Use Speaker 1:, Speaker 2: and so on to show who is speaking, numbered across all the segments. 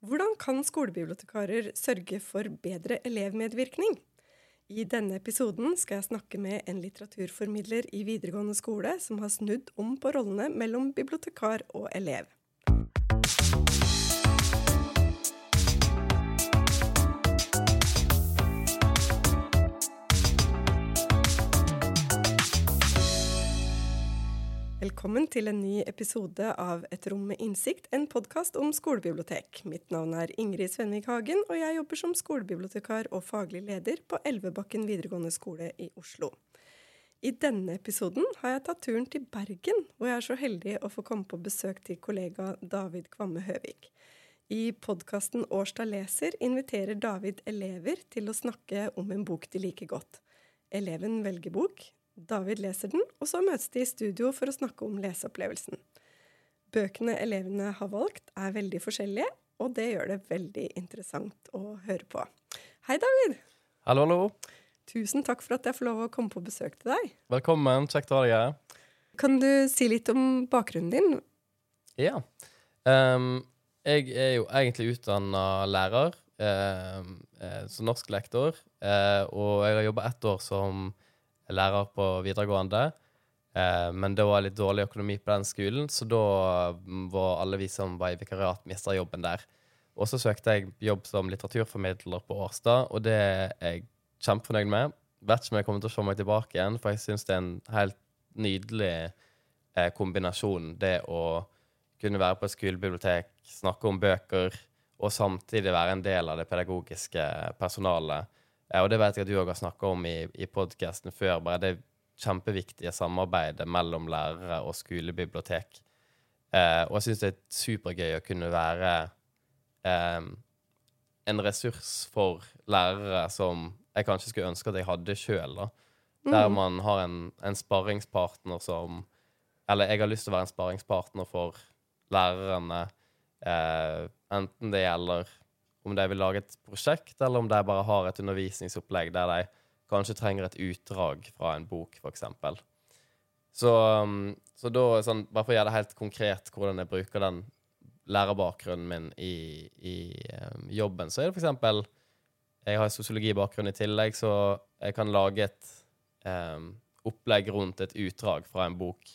Speaker 1: Hvordan kan skolebibliotekarer sørge for bedre elevmedvirkning? I denne episoden skal jeg snakke med en litteraturformidler i videregående skole som har snudd om på rollene mellom bibliotekar og elev. Velkommen til en ny episode av Et rom med innsikt, en podkast om skolebibliotek. Mitt navn er Ingrid Svenvik Hagen, og jeg jobber som skolebibliotekar og faglig leder på Elvebakken videregående skole i Oslo. I denne episoden har jeg tatt turen til Bergen, hvor jeg er så heldig å få komme på besøk til kollega David Kvamme Høvik. I podkasten Årstad leser inviterer David elever til å snakke om en bok de liker godt. Eleven velger bok, David leser den, og så møtes de i studio for å snakke om leseopplevelsen. Bøkene elevene har valgt, er veldig forskjellige, og det gjør det veldig interessant å høre på. Hei, David.
Speaker 2: Hallo, hallo.
Speaker 1: Tusen takk for at jeg får lov å komme på besøk til deg.
Speaker 2: Velkommen. Kjekt å ha deg her.
Speaker 1: Kan du si litt om bakgrunnen din?
Speaker 2: Ja. Um, jeg er jo egentlig utdanna lærer, um, som norsklektor, uh, og jeg har jobba ett år som lærer på videregående. Eh, men det var litt dårlig økonomi på den skolen, så da mm, var alle vi som var i vikariat, mista jobben der. Og så søkte jeg jobb som litteraturformidler på Årstad, og det er jeg kjempefornøyd med. Vet ikke om jeg kommer til å se meg tilbake igjen, for jeg syns det er en helt nydelig eh, kombinasjon, det å kunne være på et skolebibliotek, snakke om bøker, og samtidig være en del av det pedagogiske personalet og det vet jeg at du òg har snakka om i, i podkasten før. bare det kjempeviktige samarbeidet mellom lærere og skolebibliotek. Eh, og jeg syns det er supergøy å kunne være eh, en ressurs for lærere som jeg kanskje skulle ønske at jeg hadde sjøl. Der mm. man har en, en sparringspartner som Eller jeg har lyst til å være en sparringspartner for lærerne. Eh, enten det gjelder om de vil lage et prosjekt, eller om de bare har et undervisningsopplegg der de kanskje trenger et utdrag fra en bok, f.eks. Så, um, så da, sånn, bare for å gjøre det helt konkret hvordan jeg bruker den lærerbakgrunnen min i, i um, jobben, så er det f.eks. Jeg har sosiologibakgrunn i tillegg, så jeg kan lage et um, opplegg rundt et utdrag fra en bok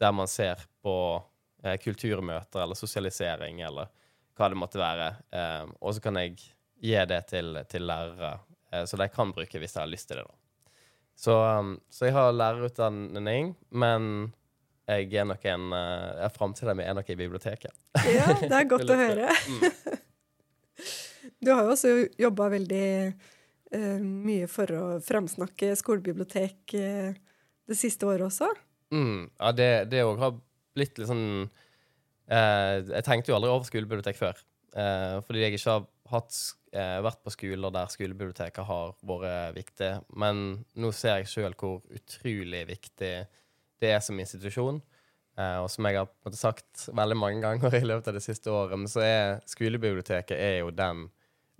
Speaker 2: der man ser på uh, kulturmøter eller sosialisering eller hva det måtte være. Um, og så kan jeg gi det til, til lærere, uh, så de kan bruke hvis de har lyst til det. da. Så, um, så jeg har lærerutdanning, men jeg er nok en uh, Framtida mi er nok i biblioteket.
Speaker 1: Ja, det er godt å høre. Mm. Du har jo også jobba veldig uh, mye for å framsnakke skolebibliotek uh, det siste året også.
Speaker 2: Mm, ja, det òg har blitt litt sånn Eh, jeg tenkte jo aldri over skolebibliotek før. Eh, fordi jeg ikke har hatt, eh, vært på skoler der skolebiblioteket har vært viktig. Men nå ser jeg sjøl hvor utrolig viktig det er som institusjon. og som jeg har sagt veldig mange ganger i løpet av det siste året, så er skolebiblioteket er jo den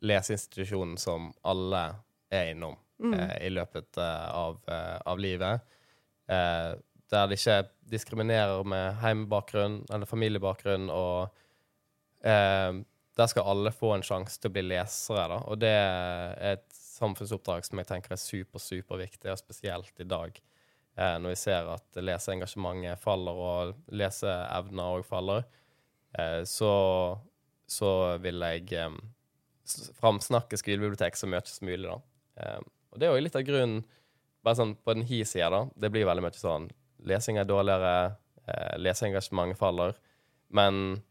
Speaker 2: leseinstitusjonen som alle er innom mm. i løpet av, av livet der det ikke diskriminerer med heimebakgrunn eller familiebakgrunn. Og eh, der skal alle få en sjanse til å bli lesere. Da. Og det er et samfunnsoppdrag som jeg tenker er super, superviktig, og spesielt i dag. Eh, når vi ser at leseengasjementet faller, og leseevner òg faller, eh, så, så, vil jeg eh, framsnakke skolebibliotek så mye som mulig. Da. Eh, og det er jo litt av grunnen bare sånn på den hi-sida, da. Det blir veldig mye sånn lesing er dårligere, eh, leseengasjementet faller. Men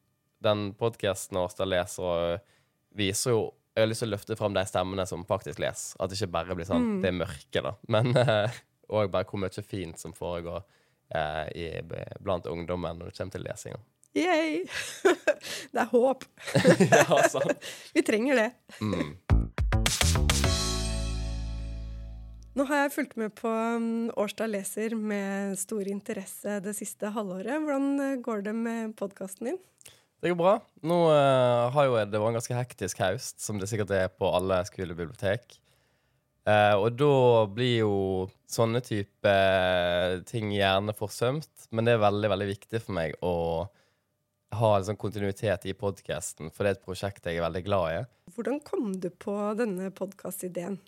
Speaker 2: den podkasten Åsta leser, og viser jo Jeg har lyst til å løfte fram de stemmene som faktisk leser. At det ikke bare blir sånn mm. det er mørke, da. Men òg eh, bare hvor mye fint som foregår eh, i, blant ungdommen når det kommer til lesinga.
Speaker 1: Yay! det er håp.
Speaker 2: ja, sant.
Speaker 1: Vi trenger det. Mm. Nå har jeg fulgt med på um, Årstad leser med stor interesse det siste halvåret. Hvordan uh, går det med podkasten din?
Speaker 2: Det går bra. Nå uh, har jo det vært en ganske hektisk høst, som det sikkert er på alle skolebibliotek. Uh, og da blir jo sånne type uh, ting gjerne forsømt, men det er veldig veldig viktig for meg å ha en sånn kontinuitet i podkasten, for det er et prosjekt jeg er veldig glad i.
Speaker 1: Hvordan kom du på denne podkastideen?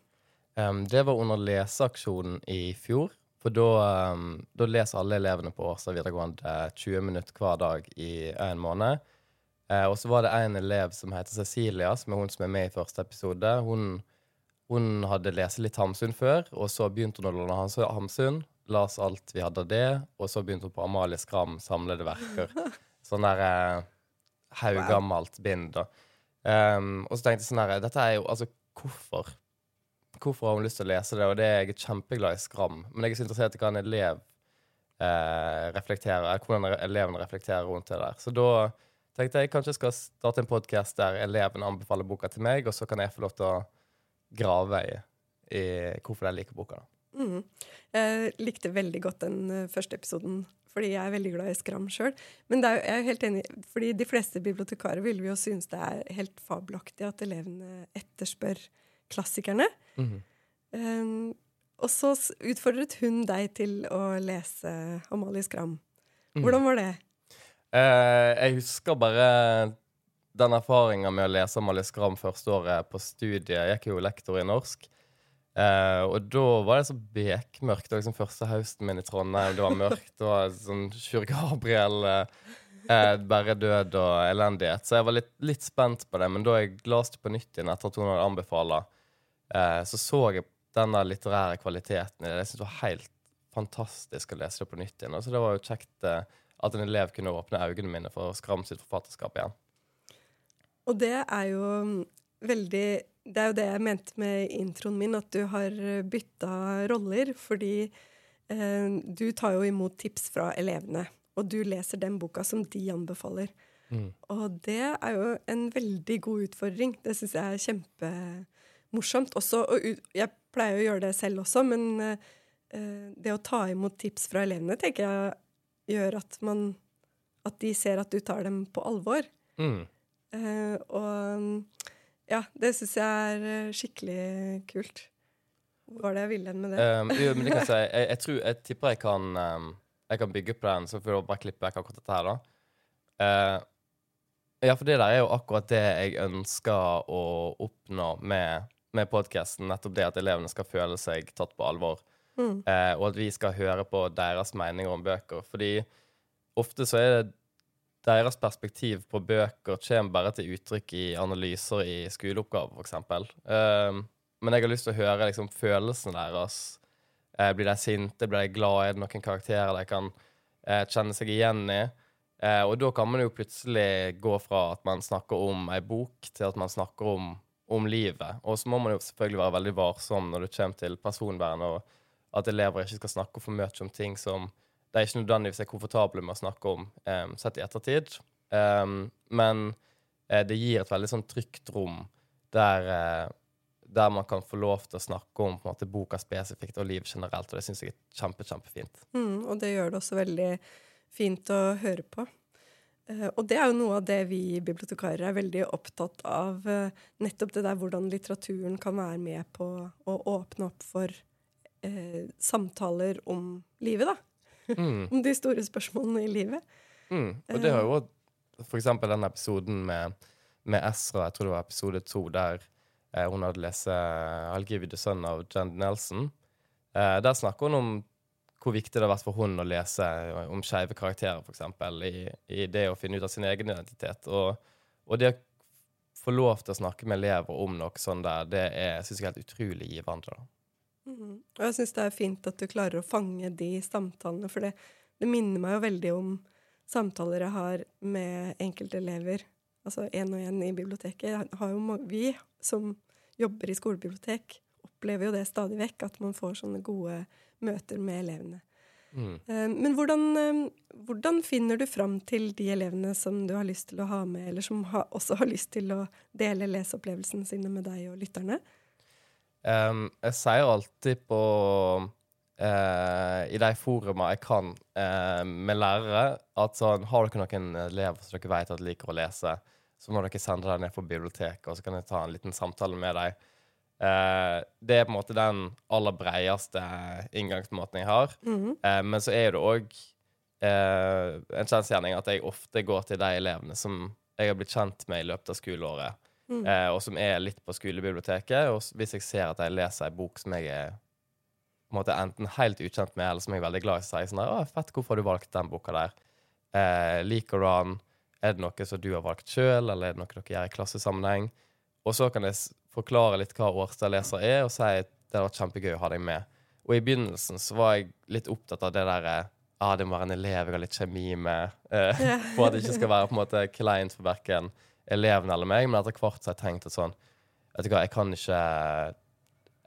Speaker 2: Um, det var under leseaksjonen i fjor. For da, um, da leser alle elevene på Årsa videregående 20 minutter hver dag i en måned. Uh, og så var det en elev som heter Cecilia, som er hun som er med i første episode. Hun, hun hadde lest litt Hamsun før, og så begynte hun å låne Hamsun. Las alt vi hadde av det, og så begynte hun på Amalie Skram samlede verker. Sånn der uh, haugammelt bind. da. Um, og så tenkte jeg sånn her Dette er jo Altså, hvorfor? Hvorfor har hun lyst til å lese det? Og det er jeg kjempeglad i Skram. Men jeg er så interessert i hva en elev eh, reflekterer, hvordan elevene reflekterer rundt det der. Så da tenkte jeg kanskje jeg skal starte en podkast der elevene anbefaler boka til meg, og så kan jeg få lov til å grave i, i hvorfor de liker boka.
Speaker 1: Mm. Jeg likte veldig godt den uh, første episoden fordi jeg er veldig glad i Skram sjøl. Men er, jeg er helt enig, fordi de fleste bibliotekarer vil jo synes det er helt fabelaktig at elevene etterspør klassikerne. Mm -hmm. um, og så utfordret hun deg til å lese Amalie Skram. Mhm. Hvordan var det?
Speaker 2: Uh, jeg husker bare den erfaringa med å lese Amalie Skram første året på studiet. Jeg gikk jo lektor i norsk. Uh, og da var det så bekmørkt. Det var liksom første høsten min i Trondheim. Det var mørkt. Det var sånn Sjur Gabriel, uh, bare død og elendighet. Så jeg var litt, litt, spent på det. Men da jeg leste på nytt igjen etter at hun hadde anbefala, uh, så så jeg denne litterære kvaliteten i det. Jeg syntes det var helt fantastisk å lese det på nytt igjen. Så det var jo kjekt at en elev kunne åpne øynene mine for Skram sitt forfatterskap igjen.
Speaker 1: Og det er jo veldig det er jo det jeg mente med introen min, at du har bytta roller. Fordi eh, du tar jo imot tips fra elevene, og du leser den boka som de anbefaler. Mm. Og det er jo en veldig god utfordring. Det syns jeg er kjempemorsomt. Også, og jeg pleier å gjøre det selv også, men uh, det å ta imot tips fra elevene tenker jeg gjør at man At de ser at du tar dem på alvor. Mm. Uh, og ja, det syns jeg er skikkelig kult. Hvor var det jeg ville med det?
Speaker 2: Um, jo, men det kan jeg, si. jeg, jeg, tror, jeg tipper jeg kan, um, jeg kan bygge på den, så får du bare klippe vekk akkurat dette her, da. Uh, ja, for det der er jo akkurat det jeg ønsker å oppnå med, med podkasten. Nettopp det at elevene skal føle seg tatt på alvor. Mm. Eh, og at vi skal høre på deres meninger om bøker. Fordi ofte så er det deres perspektiv på bøker kommer bare til uttrykk i analyser i skoleoppgaver, f.eks. Eh, men jeg har lyst til å høre liksom, følelsene deres. Eh, blir de sinte? Blir de glade? Er det noen karakterer de kan eh, kjenne seg igjen i? Uh, og da kan man jo plutselig gå fra at man snakker om ei bok, til at man snakker om, om livet. Og så må man jo selvfølgelig være veldig varsom når det kommer til personvern, og at elever ikke skal snakke for mye om ting som de ikke nødvendigvis er komfortable med å snakke om um, sett i ettertid. Um, men uh, det gir et veldig sånn trygt rom der, uh, der man kan få lov til å snakke om på en måte, boka spesifikt og liv generelt. Og det syns jeg er kjempe, kjempefint.
Speaker 1: Mm, og det gjør det også veldig fint å høre på. Uh, og det er jo noe av det vi bibliotekarer er veldig opptatt av. Uh, nettopp det der hvordan litteraturen kan være med på å åpne opp for eh, samtaler om livet, da. Mm. om de store spørsmålene i livet.
Speaker 2: Mm. Og det har jo eksempel den episoden med, med Ezra, jeg tror det var episode to, der eh, hun hadde lest 'I'll Give You The Son' av Jen Nelson. Eh, der snakker hun om hvor viktig det har vært for hun å lese om skeive karakterer, f.eks., i, i det å finne ut av sin egen identitet. Og, og det å få lov til å snakke med elever om noe sånn der, det er, synes jeg er helt utrolig givende.
Speaker 1: Mm. Og jeg syns det er fint at du klarer å fange de samtalene, for det, det minner meg jo veldig om samtaler jeg har med enkeltelever, altså én og én i biblioteket. Jo, vi som jobber i skolebibliotek, opplever jo det stadig vekk, at man får sånne gode møter med elevene. Mm. Uh, men hvordan, uh, hvordan, finner du fram til de elevene som du har lyst til å ha med, eller som ha, også har lyst til å dele leseopplevelsene sine med deg og lytterne?
Speaker 2: Um, jeg sier alltid på uh, I de foruma jeg kan uh, med lærere, at sånn Har dere noen elever som dere vet at liker å lese, så må dere sende dem ned på biblioteket, og så kan jeg ta en liten samtale med dem. Uh, det er på en måte den aller bredeste inngangsmåten jeg har. Mm -hmm. men så er det òg eh, en kjensgjerning at jeg ofte går til de elevene som jeg har blitt kjent med i løpet av skoleåret,
Speaker 1: Mm.
Speaker 2: eh, og som er litt på skolebiblioteket. Og hvis jeg ser at de leser ei bok som jeg er på en måte enten helt ukjent med, eller som jeg er veldig glad i, så sier sånn der, Å, fett, hvorfor har du valgt den boka der? Eh, liker du den? Er det noe som du har valgt sjøl, eller er det noe dere gjør i klassesammenheng? Og så kan jeg forklare litt hva årsdagleser er, og si at det hadde vært kjempegøy å ha deg med. Og i begynnelsen så var jeg litt opptatt av det derre ah, det må være en elev jeg har litt kjemi med, eh,
Speaker 1: Ja.
Speaker 2: for at det ikke skal være på en måte kleint for verken eleven eller meg. Men etter hvert så har jeg tenkt at sånn Vet du hva, jeg kan ikke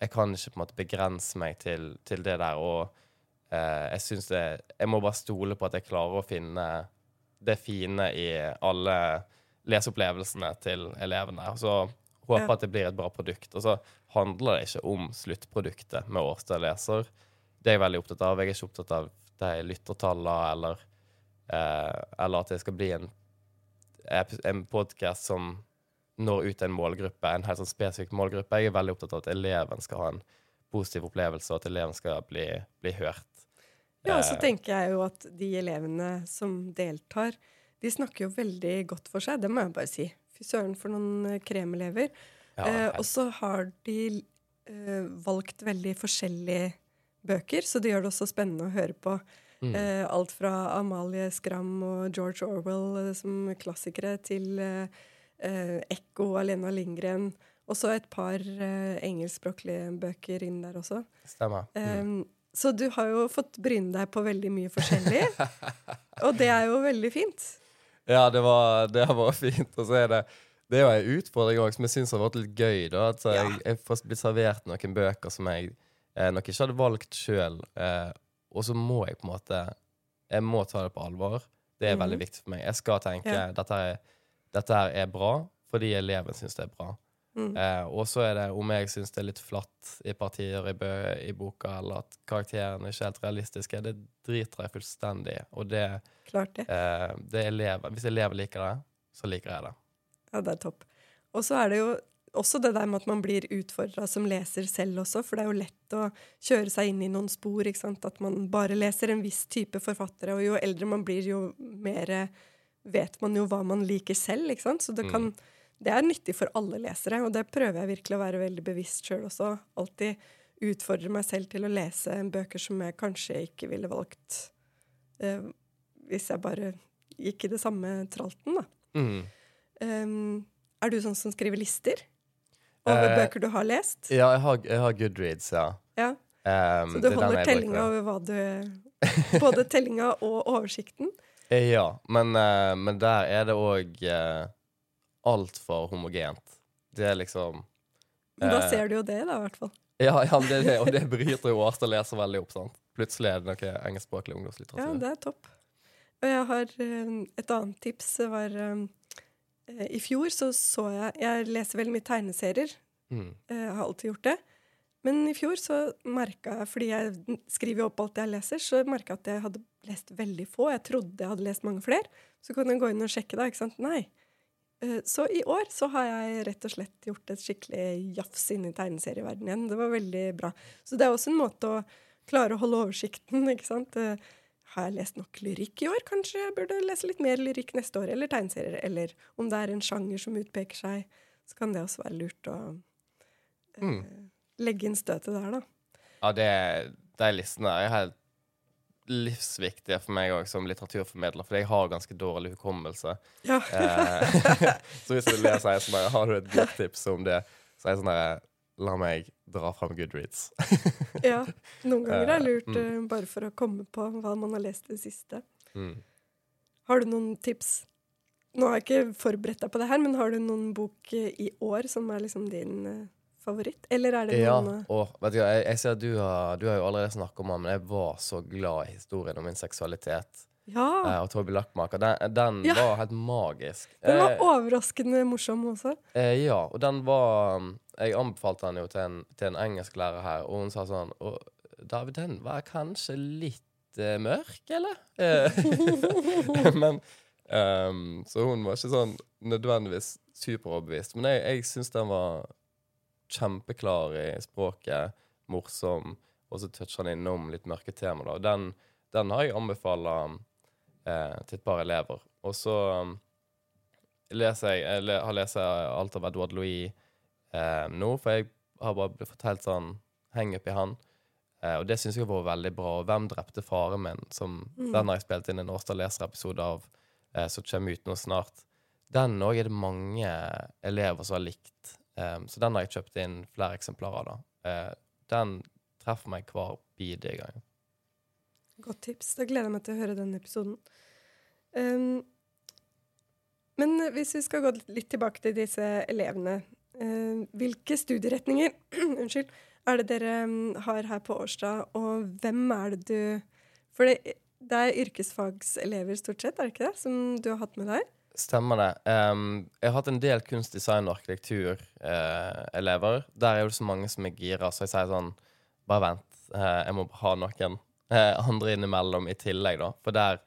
Speaker 2: Jeg kan ikke på en måte begrense meg til, til det der. Og eh, jeg syns det Jeg må bare stole på at jeg klarer å finne det fine i alle leseopplevelsene til elevene. Så håper
Speaker 1: Ja.
Speaker 2: at det blir et bra produkt. Og så handler det ikke om sluttproduktet med Årstad leser. Det er jeg veldig opptatt av. Jeg er ikke opptatt av de lyttertallene eller, eh, eller at det skal bli en, en podkast som når ut til en målgruppe, en helt sånn spesifikk målgruppe. Jeg er veldig opptatt av at eleven skal ha en positiv opplevelse, og at eleven skal bli, bli hørt.
Speaker 1: Ja, og så
Speaker 2: Eh,
Speaker 1: tenker jeg jo at de elevene som deltar, de snakker jo veldig godt for seg. Det må jeg bare si. Fy søren for noen eh, kremelever.
Speaker 2: ja,
Speaker 1: eh, og så har de eh, valgt veldig forskjellige bøker, så det gjør det også spennende å høre på.
Speaker 2: Mm.
Speaker 1: Eh, alt fra Amalie Skram og George Orwell eh, som klassikere til eh, Ekko av Alena Lindgren. Og så et par engelskspråklige bøker inn der også.
Speaker 2: Stemmer. Mm.
Speaker 1: Um, så du har jo fått bryne deg på veldig mye forskjellig. og det er jo veldig fint.
Speaker 2: Ja, det var, det vært fint. Og så er det Det er jo en utfordring òg, som jeg syns har vært litt gøy. da at
Speaker 1: Ja.
Speaker 2: Jeg jeg får blitt servert noen bøker som jeg eh, nok ikke hadde valgt sjøl, eh, og så må jeg på en måte Jeg må ta det på alvor. Det er
Speaker 1: Mhm.
Speaker 2: veldig viktig for meg. Jeg skal tenke
Speaker 1: Ja.
Speaker 2: dette, er, dette er bra fordi eleven syns det er bra.
Speaker 1: Mm.
Speaker 2: Eh, og så er det om jeg syns det er litt flatt i partier i, bø i boka, eller at karakterene ikke er helt realistiske. Det driter jeg fullstendig i. Og det,
Speaker 1: Klart det.
Speaker 2: eh, det er elever. Hvis elever liker det, så liker jeg det.
Speaker 1: Ja, det er topp. Og så er det jo også det der med at man blir utfordra som leser selv også, for det er jo lett å kjøre seg inn i noen spor. ikke sant? At man bare leser en viss type forfattere, og jo eldre man blir, jo mer vet man jo hva man liker selv. ikke sant? Så det, kan, det er nyttig for alle lesere, og det prøver jeg virkelig å være veldig bevisst sjøl også. Alltid utfordre meg selv til å lese bøker som jeg kanskje ikke ville valgt eh, hvis jeg bare gikk i det samme tralten, da.
Speaker 2: Mm.
Speaker 1: Um, er du sånn som skriver lister over
Speaker 2: Eh,
Speaker 1: bøker du har lest?
Speaker 2: Ja, jeg har, jeg har Goodreads, ja.
Speaker 1: Ja,
Speaker 2: Um,
Speaker 1: Så du
Speaker 2: er
Speaker 1: holder tellinga over hva du Både tellinga og oversikten?
Speaker 2: Ja, men, uh, men der er det òg uh, altfor homogent. Det er liksom
Speaker 1: Men da
Speaker 2: Eh.
Speaker 1: ser du jo det, da, i hvert fall.
Speaker 2: Ja, ja det, er det, og det bryter jo Årstad leser veldig opp. sant? Plutselig er det noe engelskspråklig
Speaker 1: Ja, det er topp. Og jeg har um, et annet tips. Det var um, eh, I fjor så så jeg Jeg leser veldig mye tegneserier.
Speaker 2: Mm.
Speaker 1: Jeg har alltid gjort det. Men i fjor så merka jeg, fordi jeg skriver jo opp alt jeg leser, så merka jeg at jeg hadde lest veldig få. Jeg trodde jeg hadde lest mange flere. Så kunne jeg gå inn og sjekke da, ikke sant. Nei. Eh, Så i år så har jeg rett og slett gjort et skikkelig jafs inn i tegneserieverdenen igjen. Det var veldig bra. Så det er også en måte å klare å holde oversikten, ikke sant. Eh, Har jeg lest nok lyrikk i år? Kanskje jeg burde lese litt mer lyrikk neste år, eller tegneserier. Eller om det er en sjanger som utpeker seg, så kan det også være lurt å eh,
Speaker 2: Mm.
Speaker 1: legge inn støtet der, da.
Speaker 2: Ja, det, de listene er helt livsviktige for meg òg som litteraturformidler, for jeg har ganske dårlig hukommelse.
Speaker 1: Ja.
Speaker 2: Eh, så hvis du ler, så er jeg sånn der, Har du et godt tips om det? Så er jeg sånn der La meg dra fram Goodreads.
Speaker 1: ja. Noen ganger er det lurt
Speaker 2: Mm.
Speaker 1: eh, bare for å komme på hva man har lest i det siste.
Speaker 2: Mm.
Speaker 1: Har du noen tips? Nå har jeg ikke forberedt deg på det her, men har du noen bok eh, i år som er liksom din eh, favoritt? Eller er det noen Ja,
Speaker 2: og vet du jeg, jeg ser at du har, du har jo allerede snakket om den, men jeg var så glad i historien om min seksualitet.
Speaker 1: Ja!
Speaker 2: Eh, og Toby Lackmaker. Den, den
Speaker 1: Ja.
Speaker 2: var helt magisk.
Speaker 1: Den var
Speaker 2: Eh,
Speaker 1: overraskende morsom også.
Speaker 2: eh, ja, og den var um, Jeg anbefalte den jo til en, til en engelsklærer her, og hun sa sånn og, David, den var kanskje litt eh, mørk, eller? Eh, men um, Så hun var ikke sånn nødvendigvis superoverbevist. Men jeg, jeg syns den var kjempeklar i språket, morsom, og så toucher han innom litt mørke tema. Da. Og Den, den har jeg anbefalt eh, til et par elever. Og så um, leser jeg, jeg har lest alt av Edward Louis eh, nå, for jeg har bare blitt fortalt sånn heng up i han. Eh, og det syns jeg har vært veldig bra. Og 'Hvem drepte faren min?' Som,
Speaker 1: Mm.
Speaker 2: Den har jeg spilt inn en Årstad leser-episode av, eh, som kommer ut nå snart. Den òg er det mange elever som har likt. Eh, så den har jeg kjøpt inn flere eksemplarer av. Uh, den treffer meg hver bidige gang.
Speaker 1: Godt tips. Da gleder jeg meg til å høre den episoden. Um, men hvis vi skal gå litt tilbake til disse elevene. uh, hvilke studieretninger unnskyld, er det dere um, har her på Årstad, og hvem er det du For det, det er yrkesfagselever stort sett, er det ikke det, som du har hatt med deg?
Speaker 2: Stemmer det. Um, jeg har hatt en del kunst, design og arkitektur-elever. Der er jo så mange som er gira, så jeg sier sånn Bare vent, Uh, jeg må ha noen uh, andre innimellom i tillegg, da. For der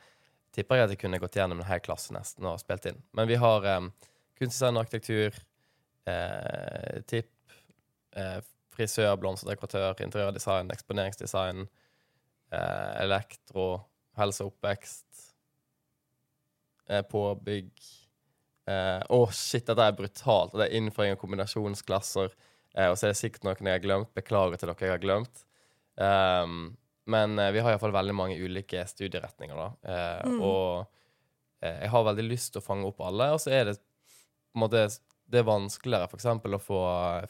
Speaker 2: tipper jeg at jeg kunne gått gjennom en hel klasse nesten og spilt inn. Men vi har um, kunst, design og arkitektur, eh, tipp, eh, frisør, blomsterdekoratør, interiørdesign, eksponeringsdesign, eh, elektro, helse og oppvekst eh, påbygg. Å, eh, shit, dette er brutalt. Det er innføring av kombinasjonsklasser. Eh, og så er det sikkert noen jeg har glemt. Beklager til dere jeg har glemt. Um, men eh, vi har iallfall veldig mange ulike studieretninger, da. Eh,
Speaker 1: Mm.
Speaker 2: Og eh, jeg har veldig lyst til å fange opp alle. Og så er det på en måte det er vanskeligere eksempel å få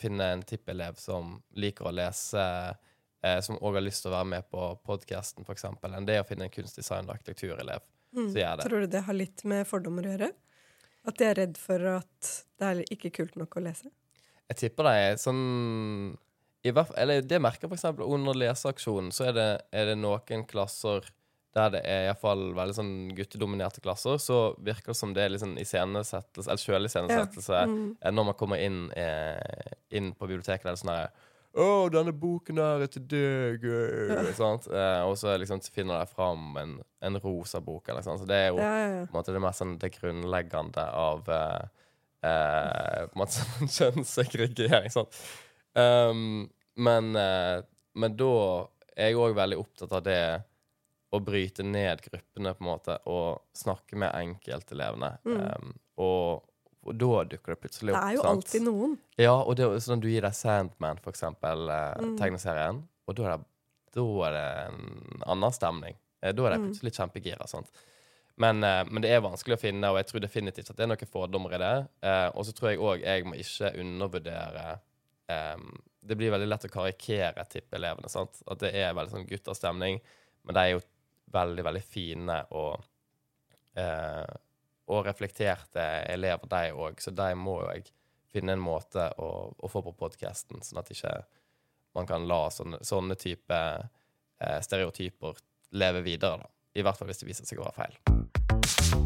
Speaker 2: finne en tippelev som liker å lese eh, som òg har lyst til å være med på podkasten, f.eks., enn det å finne en kunstdesign- og arkitekturelev.
Speaker 1: Mm.
Speaker 2: Så gjør det.
Speaker 1: Tror du det har litt med fordommer å gjøre? At de er redd for at det er ikke kult nok å lese?
Speaker 2: Jeg tipper det er sånn i hvert, fall- Eller det merker jeg for eksempel under leseaksjonen, så er det, er det noen klasser der det er iallfall veldig sånn guttedominerte klasser, så virker det som det er liksom iscenesettelse, eller sjøliscenesettelse,
Speaker 1: Mm.
Speaker 2: eh, når man kommer inn, eh, inn på biblioteket. Det er sånn her å, denne boken her er til deg! øh», sant? Eh, og så liksom finner de fram en, en rosa bok. Eller sant? Så det er jo
Speaker 1: Ja, ja, ja.
Speaker 2: det mest sånn det grunnleggende av eh, eh, på en måte sånn kjønnssegregering. Sant? Um, men, eh, men da er jeg òg veldig opptatt av det å bryte ned gruppene, på en måte, og snakke med enkeltelevene.
Speaker 1: Mm.
Speaker 2: Um, og, og da dukker det plutselig opp.
Speaker 1: Det er jo
Speaker 2: sant?
Speaker 1: alltid noen.
Speaker 2: Ja, og det sånn du gir deg Sandman, for eksempel, eh,
Speaker 1: Mm.
Speaker 2: tegneserien, og da er, det, da er det en annen stemning. Eh, da er de
Speaker 1: Mm.
Speaker 2: plutselig kjempegira. Sant? Men, eh, men det er vanskelig å finne, og jeg tror definitivt at det er noen fordommer i det. Eh, og så tror jeg òg jeg må ikke undervurdere eh, Det blir veldig lett å karikere tippelevene. sant? At det er veldig sånn gutterstemning, men de er jo veldig, veldig fine og eh, og reflekterte elever, de òg. Så de må jo jeg finne en måte å, å få på podkasten, sånn at ikke man kan la sånne, sånne type eh, stereotyper leve videre. da. I hvert fall hvis det viser seg å være feil.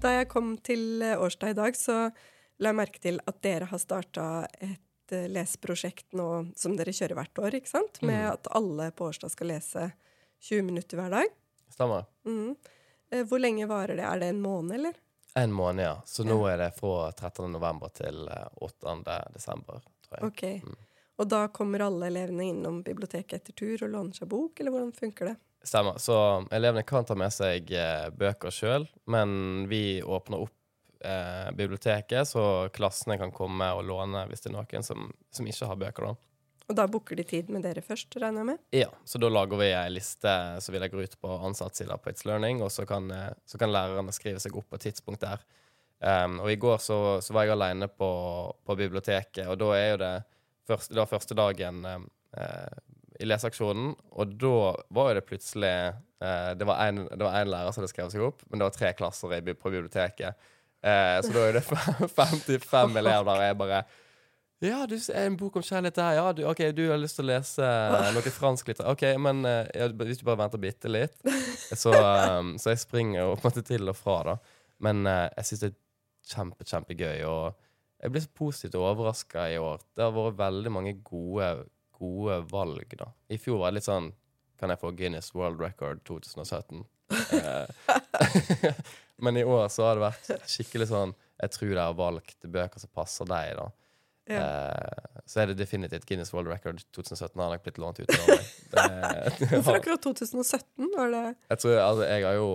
Speaker 1: Da jeg kom til eh, Årstad i dag, så la jeg merke til at dere har starta et eh, leseprosjekt nå som dere kjører hvert år, ikke sant? Med
Speaker 2: Mm.
Speaker 1: at alle på Årstad skal lese 20 minutter hver dag.
Speaker 2: Stemmer.
Speaker 1: Mhm. Eh, Hvor lenge varer det? Er det en måned, eller?
Speaker 2: En måned, ja. Så nå er det fra 13. november til eh, 8. desember, tror jeg.
Speaker 1: Ok.
Speaker 2: Mm.
Speaker 1: Og da kommer alle elevene innom biblioteket etter tur og låner seg bok, eller hvordan funker det?
Speaker 2: Stemmer. Så elevene kan ta med seg eh, bøker sjøl, men vi åpner opp eh, biblioteket, så klassene kan komme og låne hvis det er noen som, som ikke har bøker. da.
Speaker 1: Og da booker de tid med dere først, regner jeg med?
Speaker 2: Ja, så da lager vi ei liste som vi legger ut på ansattsida på It's Learning, og så kan, eh, så kan lærerne skrive seg opp på et tidspunkt der. Um, og i går så, så var jeg aleine på, på biblioteket, og da er jo det første, var første dagen um, i leseaksjonen, og da var jo det plutselig uh, Det var en lærer som hadde skrevet seg opp, men det var tre klasser på biblioteket. Uh, så da er det 55 elever der, og jeg bare ja, du en bok om kjærlighet her. Ja, du, ok, du har lyst til å lese eh, noe fransk litt. Ok, men eh, ja, hvis du bare venter bitte litt. Så, um, så jeg springer jo på en måte til og fra, da. Men uh, jeg syns det er kjempe, kjempegøy. Og jeg blir så positivt overraska i år. Det har vært veldig mange gode, gode valg, da. I fjor var det litt sånn Kan jeg få Guinness World Record 2017? Eh, men i år så har det vært skikkelig sånn Jeg tror de har valgt bøker som passer deg, da.
Speaker 1: Ja.
Speaker 2: Uh, så er det definitivt Guinness World Record 2017 har nok blitt lånt ut.
Speaker 1: Hvorfor akkurat 2017? Var det
Speaker 2: Jeg tror, altså, jeg har jo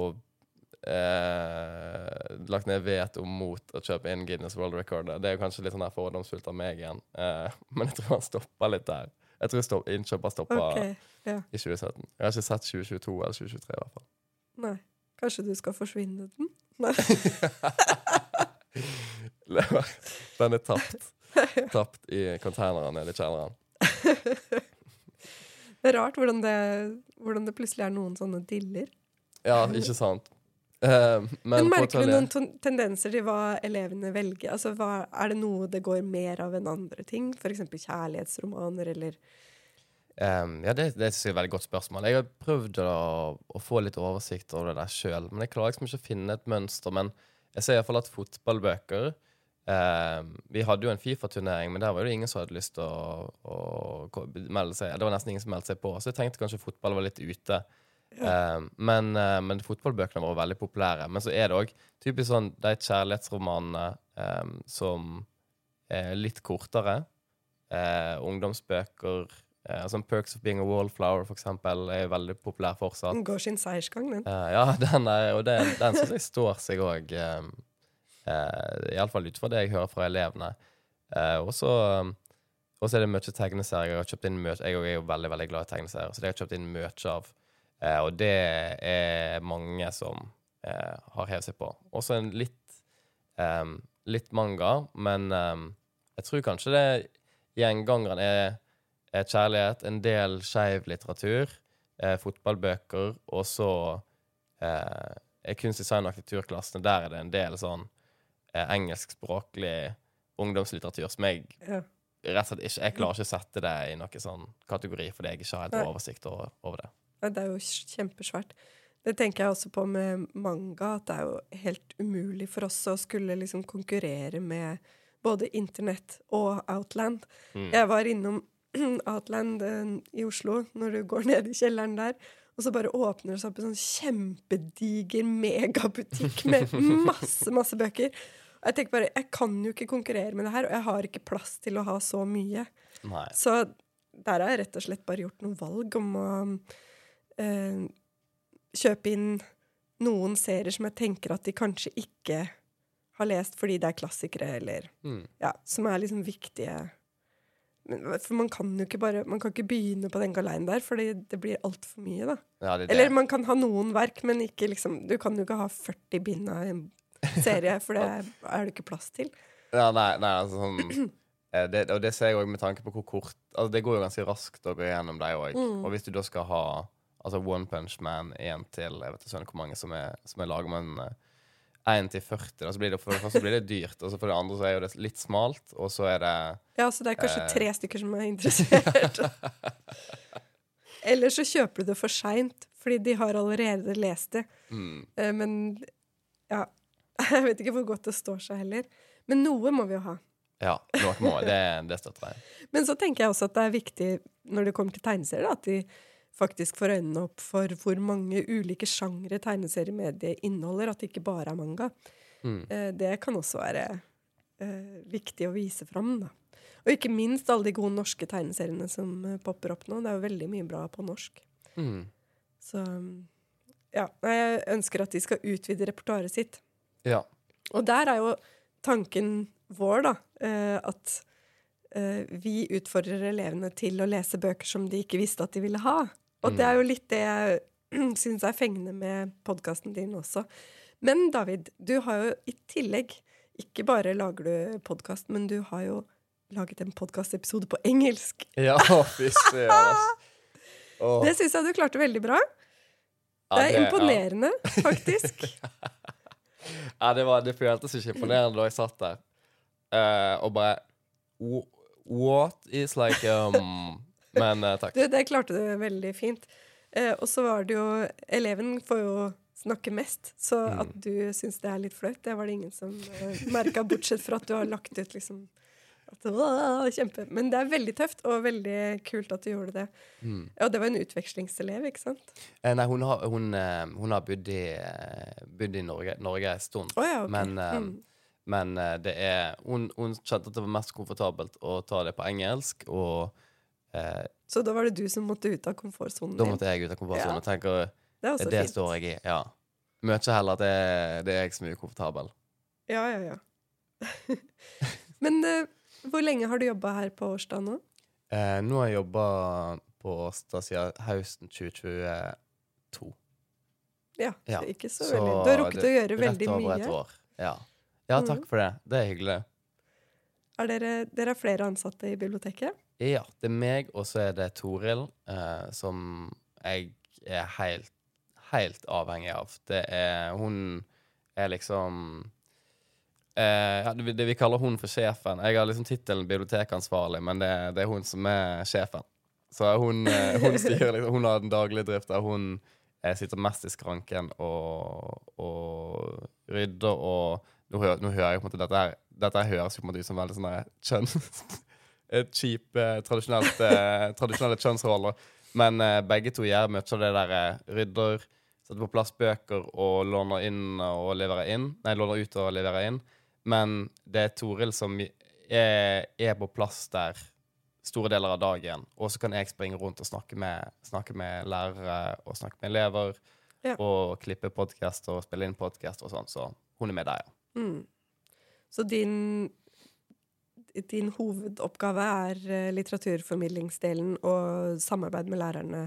Speaker 2: uh, lagt ned veto mot å kjøpe inn Guinness World Record. Det er jo kanskje litt sånn her fordomsfullt av meg igjen, uh, men jeg tror han stoppa litt der. Jeg tror stopp, innkjøpet stoppa
Speaker 1: okay, Ja.
Speaker 2: i 2017. Jeg har ikke sett 2022 eller 2023 i hvert fall.
Speaker 1: Nei. Kanskje du skal forsvinne den? Nei.
Speaker 2: Den er tapt. Tapt i containeren nede i kjelleren.
Speaker 1: Det er rart hvordan det, hvordan det plutselig er noen sånne diller.
Speaker 2: Ja, ikke sant? Uh, men
Speaker 1: Men merker du noen tendenser til hva elevene velger? Altså, hva, er det noe det går mer av enn andre ting? F.eks. kjærlighetsromaner, eller
Speaker 2: Um, ja, det, det synes jeg er et veldig godt spørsmål. Jeg har prøvd å, å få litt oversikt over det der sjøl, men jeg klarer liksom ikke å finne et mønster. Men jeg ser iallfall at fotballbøker um, Vi hadde jo en Fifa-turnering, men der var det ingen som hadde lyst til å, å melde seg. Det var nesten ingen som meldte seg på, så jeg tenkte kanskje fotball var litt ute. Um, men, eh, men fotballbøkene var veldig populære. Men så er det òg typisk sånn de kjærlighetsromanene um, som er litt kortere. Eh, ungdomsbøker eh, Som Perks of Being a Wallflower, for eksempel, er veldig populær fortsatt.
Speaker 1: Den går sin seiersgang, den.
Speaker 2: Eh, ja, den er, og den, den syns jeg står seg òg. Uh, uh, Iallfall ut fra det jeg hører fra elevene. Eh, og så er det mye tegneserier. Jeg har kjøpt inn mye, jeg er jo veldig veldig glad i tegneserier, så det har jeg kjøpt inn mye av. Eh, og det er mange som har hevet seg på. Også en litt, um, litt manga, men um, jeg tror kanskje det gjengangeren er, er kjærlighet, en del skeiv litteratur, fotballbøker, og så eh, er kunstdesign og arkitekturklassene. Der er det en del sånn eh, engelskspråklig ungdomslitteratur som jeg
Speaker 1: Ja.
Speaker 2: rett og slett ikke Jeg klarer ikke å sette det i noen sånn kategori, fordi jeg ikke har helt oversikt over, over det.
Speaker 1: Ja, Det er jo kjempesvært. Det tenker jeg også på med manga, at det er jo helt umulig for oss å skulle liksom konkurrere med både internett og Outland.
Speaker 2: Mm.
Speaker 1: Jeg var innom Outland eh, i Oslo, når du går ned i kjelleren der, og så bare åpner det seg opp en sånn kjempediger megabutikk med masse, masse bøker. Jeg tenker bare, jeg kan jo ikke konkurrere med det her, og jeg har ikke plass til å ha så mye.
Speaker 2: Nei.
Speaker 1: Så der har jeg rett og slett bare gjort noen valg om å eh, kjøpe inn noen serier som jeg tenker at de kanskje ikke har lest fordi det er klassikere, eller
Speaker 2: Mm.
Speaker 1: ja, som er liksom viktige. Men, for man kan jo ikke bare Man kan ikke begynne på den galeien der, for det blir altfor mye, da.
Speaker 2: Ja, det det.
Speaker 1: Eller man kan ha noen verk, men ikke liksom Du kan jo ikke ha 40 bind av en serie, for det er det ikke plass til.
Speaker 2: Ja, nei, nei, altså sånn eh, det, Og det ser jeg òg med tanke på hvor kort Altså, det går jo ganske raskt å gå gjennom deg òg.
Speaker 1: Mm.
Speaker 2: Og hvis du da skal ha altså One Punch Man én til Jeg vet ikke sånn hvor mange som er, som er laget, men eh, 1 til 40, da, så blir det for det første blir det dyrt, og så for det andre så er det litt smalt, og så er det
Speaker 1: Ja, så det er kanskje
Speaker 2: Eh.
Speaker 1: tre stykker som er interessert. Eller så kjøper du det for seint, fordi de har allerede lest det.
Speaker 2: mm,
Speaker 1: Eh, Men ja Jeg vet ikke hvor godt det står seg heller. Men noe må vi jo ha.
Speaker 2: Ja, noe må Det, det støtter jeg.
Speaker 1: Men så tenker jeg også at det er viktig når det kommer til tegneserier, at de faktisk får øynene opp for hvor mange ulike sjangre tegneseriemediet inneholder. At det ikke bare er manga.
Speaker 2: Mm.
Speaker 1: Eh, Det kan også være uh, viktig å vise fram, da. Og ikke minst alle de gode norske tegneseriene som eh, popper opp nå. Det er jo veldig mye bra på norsk.
Speaker 2: Mm.
Speaker 1: Så ja, jeg ønsker at de skal utvide repertoaret sitt.
Speaker 2: Ja.
Speaker 1: Og der er jo tanken vår, da, eh, at eh, vi utfordrer elevene til å lese bøker som de ikke visste at de ville ha. Og det er jo litt det jeg syns er fengende med podkasten din også. Men David, du har jo i tillegg ikke bare lager du podkast, men du har jo laget en podkastepisode på engelsk.
Speaker 2: Ja, fy søren. Åh.
Speaker 1: Det syns jeg du klarte veldig bra.
Speaker 2: Ja,
Speaker 1: Det er
Speaker 2: ja.
Speaker 1: imponerende, faktisk.
Speaker 2: Ja, det, var, det føltes ikke imponerende da jeg satt der. uh, og bare What is like um Men uh, takk.
Speaker 1: Du, det klarte du veldig fint. Uh, og så var det jo Eleven får jo snakke mest, så
Speaker 2: Mm.
Speaker 1: at du syns det er litt flaut, det var det ingen som uh, merka, bortsett fra at du har lagt ut liksom det kjempe. Men det er veldig tøft, og veldig kult at du gjorde det.
Speaker 2: Mm.
Speaker 1: Ja, det var en utvekslingselev, ikke sant?
Speaker 2: Eh, nei, hun har, hun, eh, hun har bodd i, eh, bodd i Norge, Norge en stund.
Speaker 1: Oh, ja, okay.
Speaker 2: Men, eh,
Speaker 1: mm.
Speaker 2: men det er hun, hun kjente at det var mest komfortabelt å ta det på engelsk, og eh,
Speaker 1: Så da var det du som måtte ut av komfortsonen
Speaker 2: da måtte jeg ut av komfortsonen
Speaker 1: Ja.
Speaker 2: og tenker,
Speaker 1: Det er
Speaker 2: det står jeg i. Ja. Mye heller at det, det er jeg som er ukomfortabel.
Speaker 1: Ja, ja, ja. Men hvor lenge har du jobba her på Årstad nå?
Speaker 2: Eh, nå har jeg jobba på Årstad siden høsten 2022.
Speaker 1: Ja,
Speaker 2: Ja,
Speaker 1: så ikke så,
Speaker 2: så
Speaker 1: veldig. Du har rukket
Speaker 2: det-
Speaker 1: å gjøre veldig mye.
Speaker 2: Rett over et år. Ja. ja, takk
Speaker 1: Mhm.
Speaker 2: for det. Det er hyggelig.
Speaker 1: Er dere, dere er flere ansatte i biblioteket?
Speaker 2: Ja, det er meg, og så er det Toril, eh, som jeg er helt, helt avhengig av. Det er Hun er liksom eh, det, det vi kaller hun for sjefen. Jeg har liksom tittelen bibliotekansvarlig, men det, det er hun som er sjefen. Så hun, eh, hun styrer liksom, hun har den daglige drifta. Hun eh, sitter mest i skranken og, og rydder og Nå hører, nå hører jeg på en måte dette her Dette her høres jo på en måte ut som veldig sånn kjønn et kjip eh, eh, tradisjonelle kjønnsroller. Men eh, begge to gjør mye av det der rydder, setter på plass bøker og låner inn og leverer inn. Nei, låner ut og leverer inn. Men det er Toril som er, er på plass der store deler av dagen. Og så kan jeg springe rundt og snakke med, snakke med lærere og snakke med elever.
Speaker 1: Ja.
Speaker 2: Og klippe podkaster og spille inn podkast og sånn. Så hun er med der, ja.
Speaker 1: Mm. Så din, din hovedoppgave er eh, litteraturformidlingsdelen og samarbeid med lærerne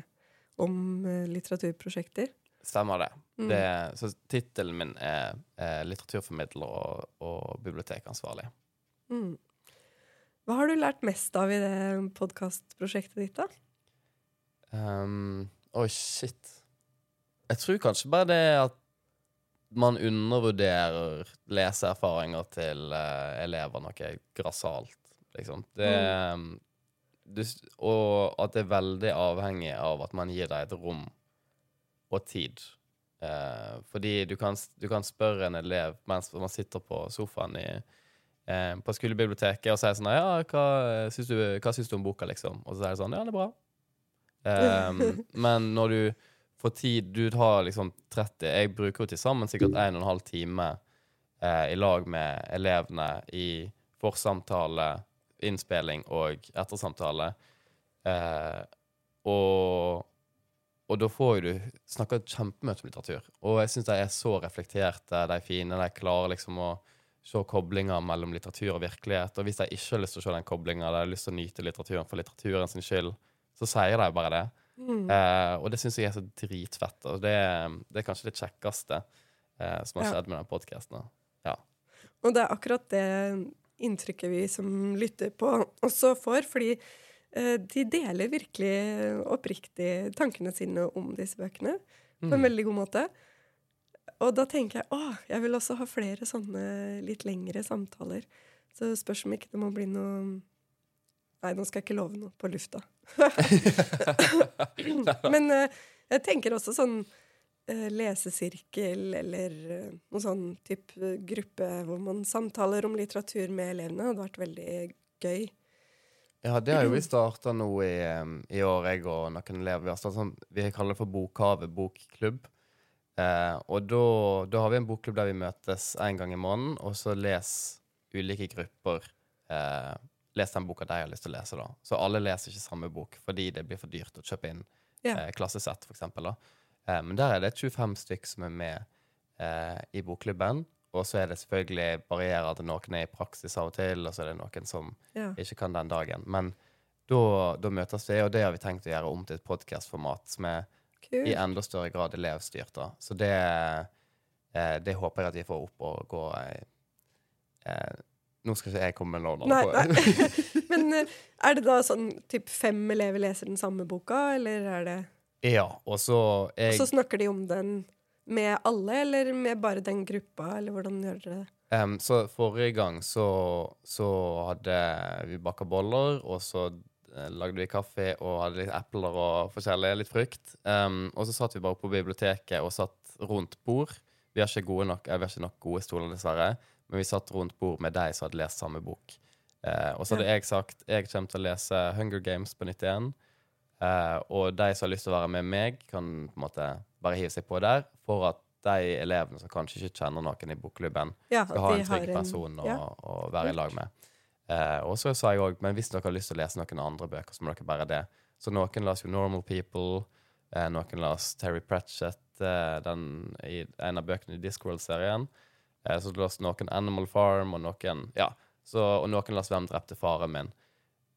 Speaker 1: om eh, litteraturprosjekter?
Speaker 2: Stemmer det.
Speaker 1: Mm.
Speaker 2: det så tittelen min er, er litteraturformidler og, og bibliotekansvarlig.
Speaker 1: Mm. Hva har du lært mest av i det podkastprosjektet ditt, da?
Speaker 2: Um, Oi, shit. Jeg tror kanskje bare det at man undervurderer leseerfaringer til uh, elever noe grassat, liksom. Det, mm. du, og at det er veldig avhengig av at man gir deg et rom og tid. Eh, fordi du kan, du kan spørre en elev mens man sitter på sofaen i, eh, på skolebiblioteket og sier sånn Ja, hva syns du, hva syns du om boka, liksom? Og så sier de sånn Ja, det er bra. Eh, men når du får tid Du har liksom 30 Jeg bruker jo til sammen sikkert 1 12 time eh, i lag med elevene i forsamtale, innspilling og ettersamtale. Eh, og, og da får du snakka kjempemye om litteratur. Og jeg syns de er så reflekterte, de er fine. De klarer liksom å se koblinger mellom litteratur og virkelighet. Og hvis de ikke har lyst til å se den koblinga, de har lyst til å nyte litteraturen for litteraturen sin skyld, så sier de bare det.
Speaker 1: Mm.
Speaker 2: Eh, og det syns jeg er så dritfett. Og det, det er kanskje det kjekkeste eh, som har
Speaker 1: Ja.
Speaker 2: skjedd med den podkasten.
Speaker 1: Og det er akkurat det inntrykket vi som lytter på, også får. Fordi de deler virkelig oppriktig tankene sine om disse bøkene på en veldig god måte. Og da tenker jeg å, jeg vil også ha flere sånne litt lengre samtaler. Så spørs om ikke det må bli noe Nei, nå skal jeg ikke love noe på lufta. Men eh, jeg tenker også sånn eh, lesesirkel eller eh, noen sånn type gruppe hvor man samtaler om litteratur med elevene, hadde vært veldig gøy.
Speaker 2: Ja, det har jo vi starta nå i, i år, jeg og noen elever. Vi har sånn, vi kaller det for Bokhavet bokklubb. Eh, og da, da har vi en bokklubb der vi møtes en gang i måneden, og så leser ulike grupper eh, Les den boka de har lyst til å lese, da. Så alle leser ikke samme bok fordi det blir for dyrt å kjøpe inn
Speaker 1: yeah.
Speaker 2: eh, klassesett. Da. Eh, men der er det 25 stykk som er med eh, i bokklubben. Og så er det selvfølgelig barrierer til noen er i praksis av og til, og så er det noen som
Speaker 1: Ja.
Speaker 2: ikke kan den dagen. Men da, da møtes vi, og det har vi tenkt å gjøre om til et podkastformat som er i enda større grad elevstyrt. da. Så det, eh, det håper jeg at vi får opp og gå eh, eh, Nå skal ikke jeg komme med noen
Speaker 1: Nei, nei. Men eh, er det da sånn typ fem elever leser den samme boka, eller er det
Speaker 2: Ja, og så
Speaker 1: Og så snakker de om den med alle, eller med bare den gruppa, eller hvordan gjør dere det?
Speaker 2: Um, så forrige gang så, så hadde vi baka boller, og så eh, lagde vi kaffe og hadde litt epler og forskjellig, litt frukt. Um, og så satt vi bare på biblioteket og satt rundt bord. Vi har ikke nok, eh, vi har ikke nok gode stoler, dessverre, men vi satt rundt bord med de som hadde lest samme bok. Uh, og så hadde jeg sagt jeg kommer til å lese Hunger Games på nytt igjen. Eh, og de som har lyst til å være med meg, kan på en måte bare hive seg på der, for at de elevene som kanskje ikke kjenner noen i bokklubben,
Speaker 1: Ja,
Speaker 2: skal ha en trygg
Speaker 1: en-
Speaker 2: person å,
Speaker 1: ja.
Speaker 2: å være i lag med. Eh, og så sa jeg òg, men hvis dere har lyst til å lese noen andre bøker, så må dere bare det. Så noen las jo 'Normal People', eh, noen las Terry Pratchett, eh, den, i en av bøkene i Discworld-serien. Eh, så las noen 'Animal Farm', og noen Ja, så, og noen las 'Hvem drepte faren min'.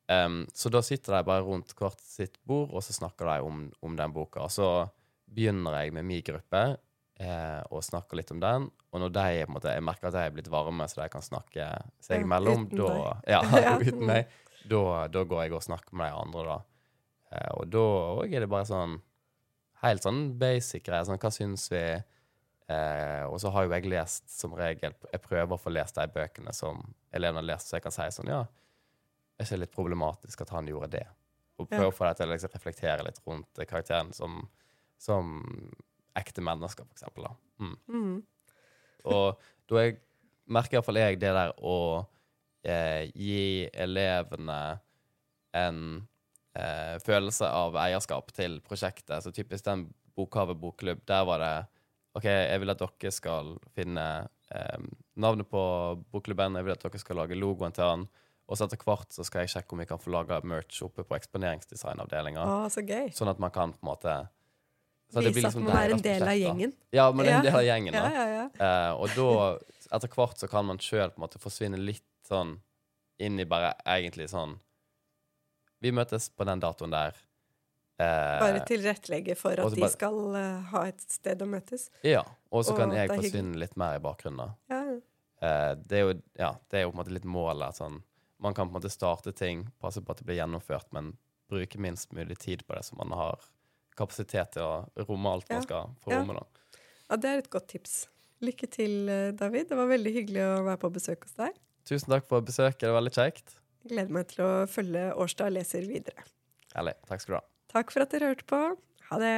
Speaker 2: Um, så da sitter de bare rundt hvert sitt bord, og så snakker de om, om den boka. Og så begynner jeg med min gruppe eh, og snakker litt om den. Og når de måte, jeg merker at de er blitt varme, så de kan snakke seg imellom,
Speaker 1: uten
Speaker 2: da, ja, uten meg, da, da går jeg og snakker med de andre, da. Eh, og da òg er det bare sånn Helt sånn basic greier. Sånn, hva syns vi? Eh, og så har jo jeg lest som regel Jeg prøver å få lest de bøkene som elevene har lest, så jeg kan si sånn Ja, er ikke litt problematisk at han gjorde det? Og prøve å få dem til å liksom reflektere litt rundt karakteren som, som ekte mennesker, for eksempel. Da. Mm.
Speaker 1: Mm.
Speaker 2: Og da jeg, merker iallfall jeg det der å eh, gi elevene en eh, følelse av eierskap til prosjektet. Så typisk den Bokhave bokklubb, der var det OK, jeg vil at dere skal finne eh, navnet på bokklubben, jeg vil at dere skal lage logoen til den. Og så etter hvert så skal jeg sjekke om vi kan få laga merch oppe på eksponeringsdesignavdelinga.
Speaker 1: Ah, så gøy.
Speaker 2: Sånn at man kan på en måte
Speaker 1: Vise
Speaker 2: blir
Speaker 1: at
Speaker 2: liksom
Speaker 1: man er en del av gjengen.
Speaker 2: Ja, man er en del av gjengen.
Speaker 1: Ja,
Speaker 2: da.
Speaker 1: ja, ja.
Speaker 2: Eh, og da, etter hvert, så kan man sjøl forsvinne litt sånn inn i bare egentlig sånn Vi møtes på den datoen der. Eh,
Speaker 1: Bare tilrettelegge for at
Speaker 2: bare,
Speaker 1: de skal uh, ha et sted å møtes.
Speaker 2: Ja. Og så kan jeg forsvinne litt mer i bakgrunnen.
Speaker 1: Ja.
Speaker 2: Eh, det, er jo, ja, det er jo på en måte litt målet. Sånn. Man kan på en måte starte ting, passe på at det blir gjennomført, men bruke minst mulig tid på det, som man har kapasitet til å romme alt man skal få romme. da.
Speaker 1: ja, det er et godt tips. Lykke til, eh, David. Det var veldig hyggelig å være på besøk hos deg.
Speaker 2: Tusen takk for besøket, det var veldig kjekt.
Speaker 1: Gleder meg til å følge Årstad leser videre.
Speaker 2: Herlig. Takk skal du ha.
Speaker 1: Takk for at dere hørte på. Ha det.